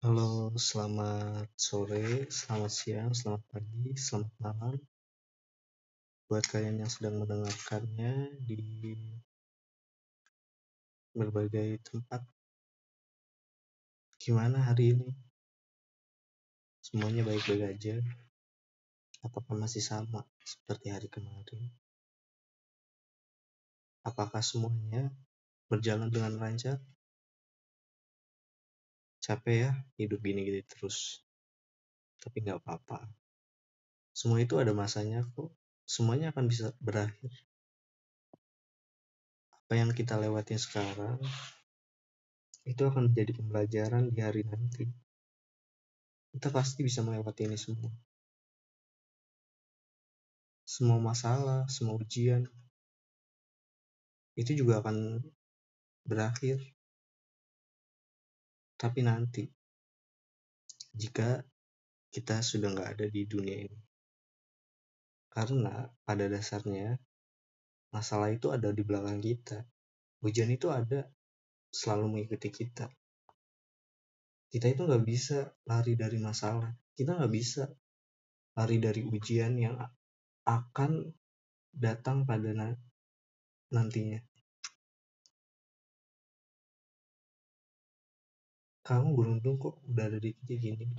Halo, selamat sore, selamat siang, selamat pagi, selamat malam. Buat kalian yang sedang mendengarkannya di berbagai tempat. Gimana hari ini? Semuanya baik-baik aja? Apakah masih sama seperti hari kemarin? Apakah semuanya berjalan dengan lancar? Capek ya hidup gini-gini terus. Tapi nggak apa-apa. Semua itu ada masanya kok. Semuanya akan bisa berakhir. Apa yang kita lewatin sekarang itu akan menjadi pembelajaran di hari nanti. Kita pasti bisa melewati ini semua. Semua masalah, semua ujian itu juga akan berakhir. Tapi nanti, jika kita sudah nggak ada di dunia ini. Karena pada dasarnya, masalah itu ada di belakang kita. Ujian itu ada selalu mengikuti kita. Kita itu nggak bisa lari dari masalah. Kita nggak bisa lari dari ujian yang akan datang pada nantinya. Kamu beruntung kok udah ada di titik ini.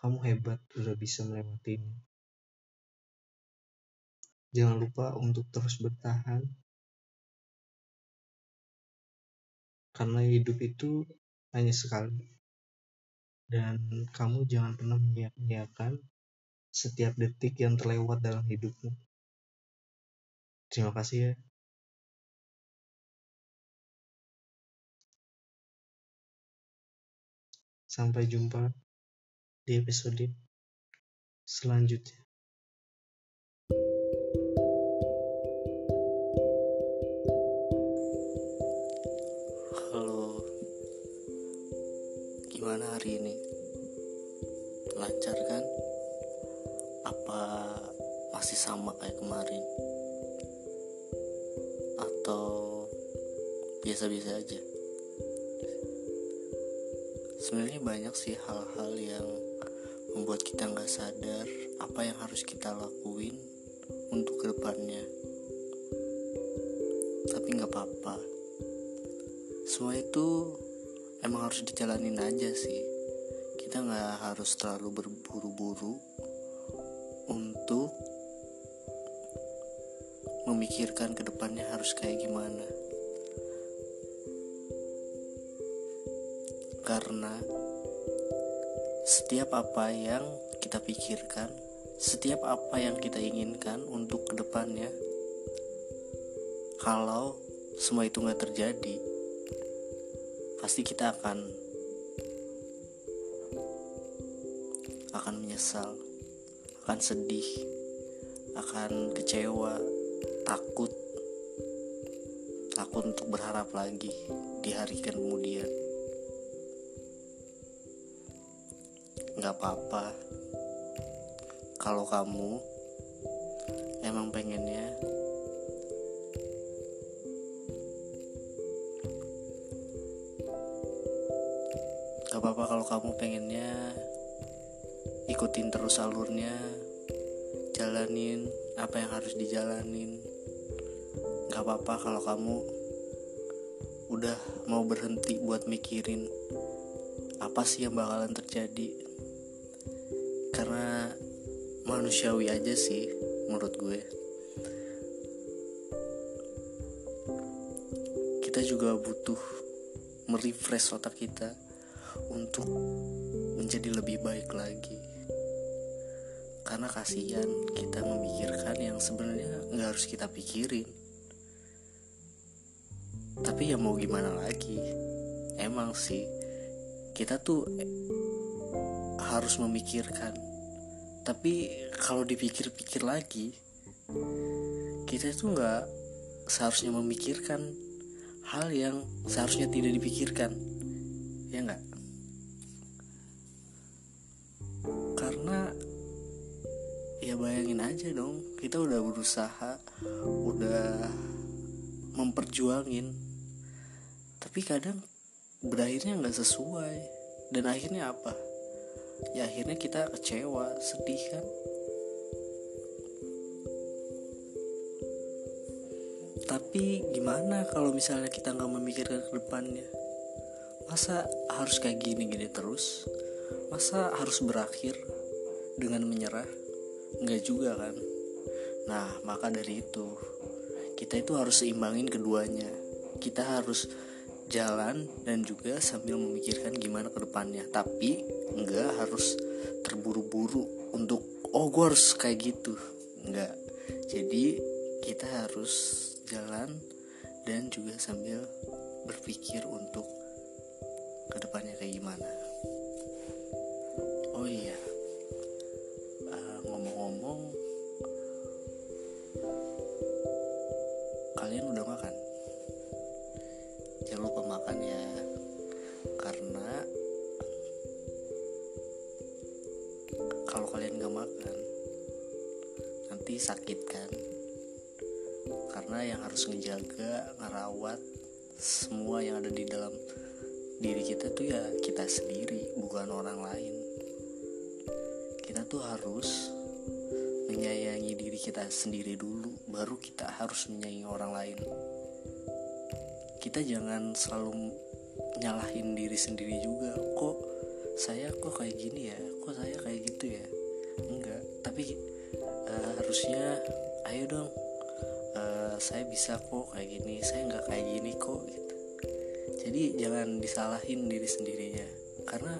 Kamu hebat udah bisa melewatinya. Jangan lupa untuk terus bertahan. Karena hidup itu hanya sekali. Dan kamu jangan pernah menyia-nyiakan setiap detik yang terlewat dalam hidupmu. Terima kasih ya. Sampai jumpa di episode selanjutnya. Halo, gimana hari ini? Lancar kan? Apa masih sama kayak kemarin? Atau biasa-biasa aja? Sebenarnya banyak sih hal-hal yang membuat kita nggak sadar apa yang harus kita lakuin untuk ke depannya. Tapi nggak apa-apa. Semua itu emang harus dijalanin aja sih. Kita nggak harus terlalu berburu-buru untuk memikirkan ke depannya harus kayak gimana karena setiap apa yang kita pikirkan, setiap apa yang kita inginkan untuk ke depannya, kalau semua itu nggak terjadi, pasti kita akan akan menyesal, akan sedih, akan kecewa, takut, takut untuk berharap lagi di hari kemudian. Nggak apa-apa. Kalau kamu emang pengennya nggak apa-apa kalau kamu pengennya ikutin terus alurnya jalanin apa yang harus dijalanin. Nggak apa-apa kalau kamu udah mau berhenti buat mikirin apa sih yang bakalan terjadi karena manusiawi aja sih menurut gue. Kita juga butuh merefresh otak kita untuk menjadi lebih baik lagi. Karena kasihan kita memikirkan yang sebenarnya nggak harus kita pikirin. Tapi ya mau gimana lagi? Emang sih kita tuh harus memikirkan. Tapi kalau dipikir-pikir lagi kita itu nggak seharusnya memikirkan hal yang seharusnya tidak dipikirkan. Ya nggak? Karena ya bayangin aja dong kita udah berusaha udah memperjuangin tapi kadang berakhirnya nggak sesuai. Dan akhirnya apa ya akhirnya kita kecewa sedih kan? Tapi gimana kalau misalnya kita nggak memikirkan ke depannya? Masa harus kayak gini gini terus? Masa harus berakhir dengan menyerah? Nggak juga kan? Nah maka dari itu kita itu harus seimbangin keduanya. Kita harus jalan dan juga sambil memikirkan gimana ke depannya. Tapi nggak harus terburu-buru untuk oh gue harus kayak gitu. Nggak. Jadi kita harus jalan dan juga sambil berpikir untuk ke depannya kayak gimana. Oh iya jangan lupa makan ya karena kalau kalian gak makan nanti sakit kan? Karena yang harus ngejaga ngerawat semua yang ada di dalam diri kita tuh ya kita sendiri bukan orang lain. Kita tuh harus menyayangi diri kita sendiri dulu baru kita harus menyayangi orang lain kita jangan selalu nyalahin diri sendiri juga. Kok saya kok kayak gini ya? Kok saya kayak gitu ya? Enggak. Tapi uh, harusnya ayo dong. Uh, saya bisa kok kayak gini. Saya nggak kayak gini kok gitu. Jadi jangan disalahin diri sendirinya. Karena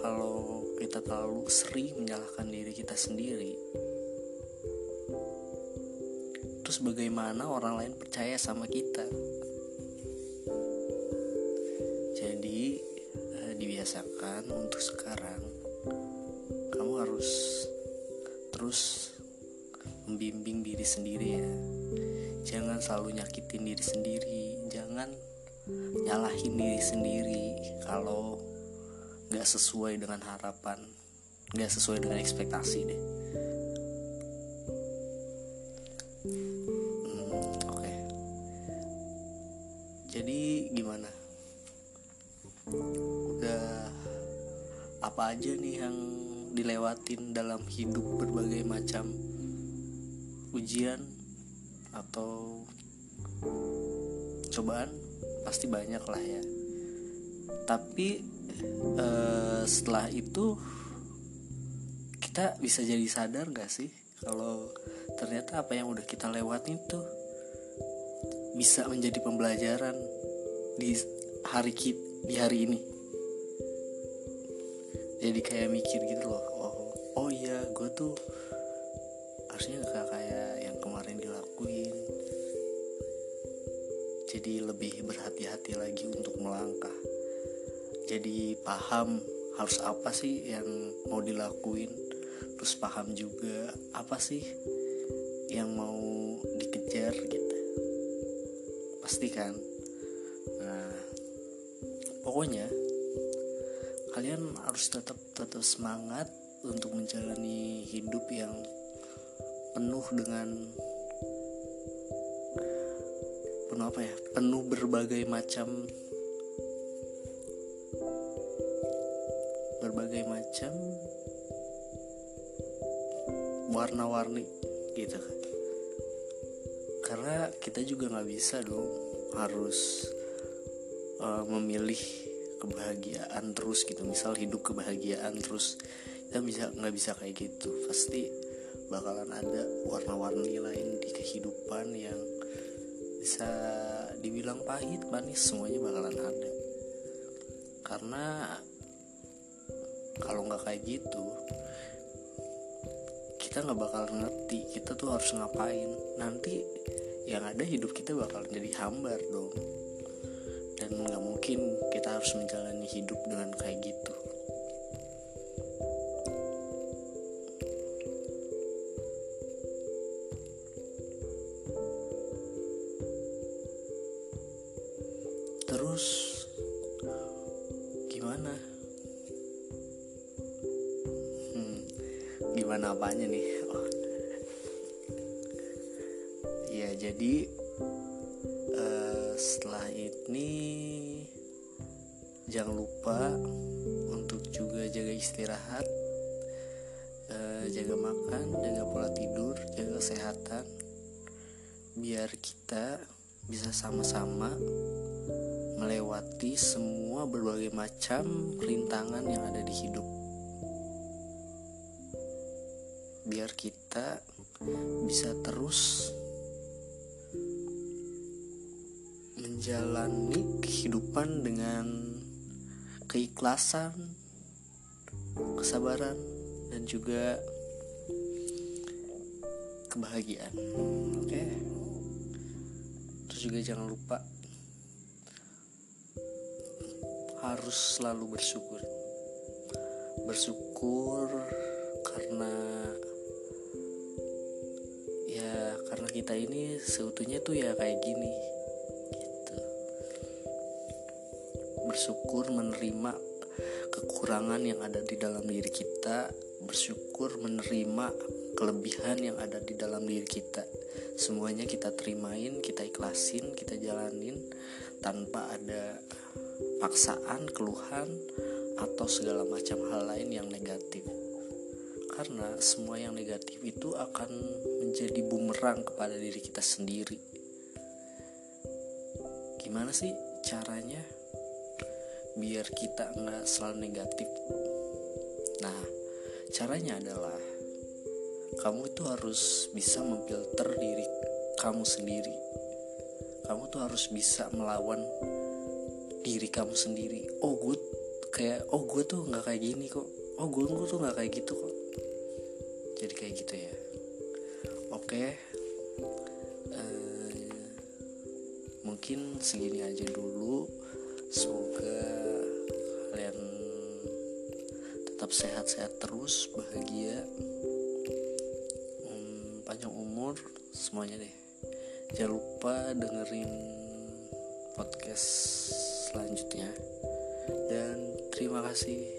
kalau kita terlalu sering menyalahkan diri kita sendiri terus bagaimana orang lain percaya sama kita dibiasakan untuk sekarang kamu harus terus membimbing diri sendiri ya. Jangan selalu nyakitin diri sendiri jangan nyalahin diri sendiri kalau nggak sesuai dengan harapan nggak sesuai dengan ekspektasi deh. Hmm, oke. Okay. jadi gimana apa aja nih yang dilewatin dalam hidup berbagai macam ujian atau cobaan? Pasti banyak lah ya. Tapi uh, setelah itu kita bisa jadi sadar gak sih kalau ternyata apa yang udah kita lewatin tuh bisa menjadi pembelajaran di hari di hari ini jadi kayak mikir gitu loh oh oh iya gue tuh harusnya gak kayak yang kemarin dilakuin. Jadi lebih berhati-hati lagi untuk melangkah. Jadi paham harus apa sih yang mau dilakuin terus paham juga apa sih yang mau dikejar gitu. Pasti kan? Nah pokoknya kalian harus tetap tetap semangat untuk menjalani hidup yang penuh dengan penuh apa ya? Penuh berbagai macam berbagai macam warna-warni gitu karena kita juga nggak bisa dong harus uh, memilih kebahagiaan terus gitu. Misal hidup kebahagiaan terus kita bisa nggak bisa kayak gitu. Pasti bakalan ada warna-warni lain di kehidupan yang bisa dibilang pahit manis semuanya bakalan ada. Karena kalau nggak kayak gitu kita nggak bakal ngerti kita tuh harus ngapain. Nanti yang ada hidup kita bakal jadi hambar dong. Dan nggak mungkin harus menjalani hidup dengan kayak gitu. Terus gimana? Hmm, gimana apanya nih? Oh. ya jadi jangan lupa untuk juga jaga istirahat uh, jaga makan jaga pola tidur jaga kesehatan biar kita bisa sama-sama melewati semua berbagai macam rintangan yang ada di hidup. Biar kita bisa terus menjalani kehidupan dengan keikhlasan, kesabaran, dan juga kebahagiaan. Oke, terus juga jangan lupa harus selalu bersyukur, bersyukur karena ya karena kita ini seutuhnya tuh ya kayak gini bersyukur menerima kekurangan yang ada di dalam diri kita, bersyukur menerima kelebihan yang ada di dalam diri kita. Semuanya kita terimain, kita ikhlasin, kita jalanin tanpa ada paksaan, keluhan, atau segala macam hal lain yang negatif. Karena semua yang negatif itu akan menjadi bumerang kepada diri kita sendiri. Gimana sih caranya? Biar kita nggak selalu negatif. Nah caranya adalah kamu itu harus bisa memfilter diri kamu sendiri. Kamu tuh harus bisa melawan diri kamu sendiri. Oh gue kayak oh gue tuh nggak kayak gini kok. Oh gue gue tuh nggak kayak gitu kok. Jadi kayak gitu ya. Oke. Uh, mungkin segini aja dulu semoga tetap sehat-sehat terus bahagia. Hmm, panjang umur semuanya deh. Jangan lupa dengerin podcast selanjutnya. Dan terima kasih